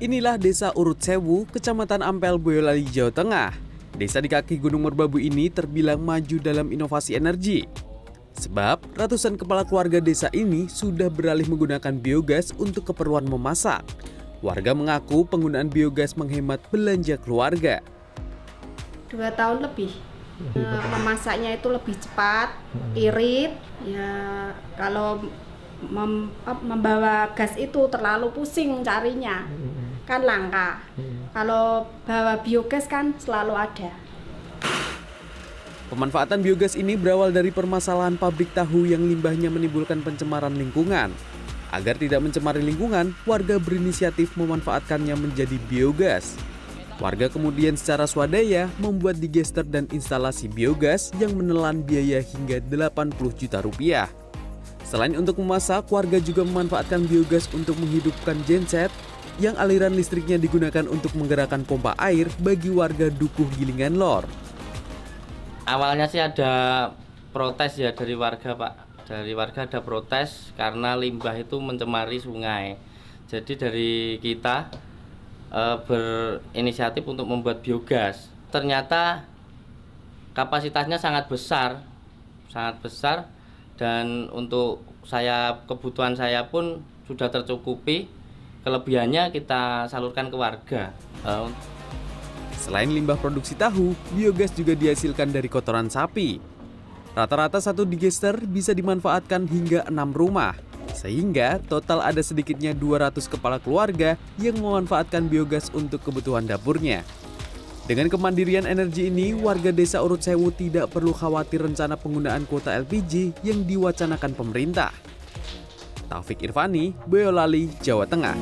Inilah Desa Urut Sewu, Kecamatan Ampel, Boyolali, Jawa Tengah. Desa di kaki Gunung Merbabu ini terbilang maju dalam inovasi energi. Sebab ratusan kepala keluarga desa ini sudah beralih menggunakan biogas untuk keperluan memasak. Warga mengaku penggunaan biogas menghemat belanja keluarga. Dua tahun lebih. Eh, Memasaknya itu lebih cepat, irit. Ya kalau mem- membawa gas itu terlalu pusing carinya, kan langka. Kalau bawa biogas kan selalu ada. Pemanfaatan biogas ini berawal dari permasalahan pabrik tahu yang limbahnya menimbulkan pencemaran lingkungan. Agar tidak mencemari lingkungan, warga berinisiatif memanfaatkannya menjadi biogas. Warga kemudian secara swadaya membuat digester dan instalasi biogas yang menelan biaya hingga 80 juta rupiah. Selain untuk memasak, warga juga memanfaatkan biogas untuk menghidupkan genset yang aliran listriknya digunakan untuk menggerakkan pompa air bagi warga Dukuh Gilingan Lor. awalnya sih ada protes ya dari warga pak. Dari warga ada protes karena limbah itu mencemari sungai. Jadi dari kita eh, berinisiatif untuk membuat biogas. Ternyata kapasitasnya sangat besar sangat besar. Dan untuk saya kebutuhan saya pun sudah tercukupi kelebihannya kita salurkan ke warga Eh, Selain limbah produksi tahu, biogas juga dihasilkan dari kotoran sapi. Rata-rata satu digester bisa dimanfaatkan hingga enam rumah. Sehingga total ada sedikitnya 200 kepala keluarga yang memanfaatkan biogas untuk kebutuhan dapurnya. Dengan kemandirian energi ini, warga desa Urut Sewu tidak perlu khawatir rencana penggunaan kuota LPG yang diwacanakan pemerintah. Taufik Irvani, Boyolali, Jawa Tengah.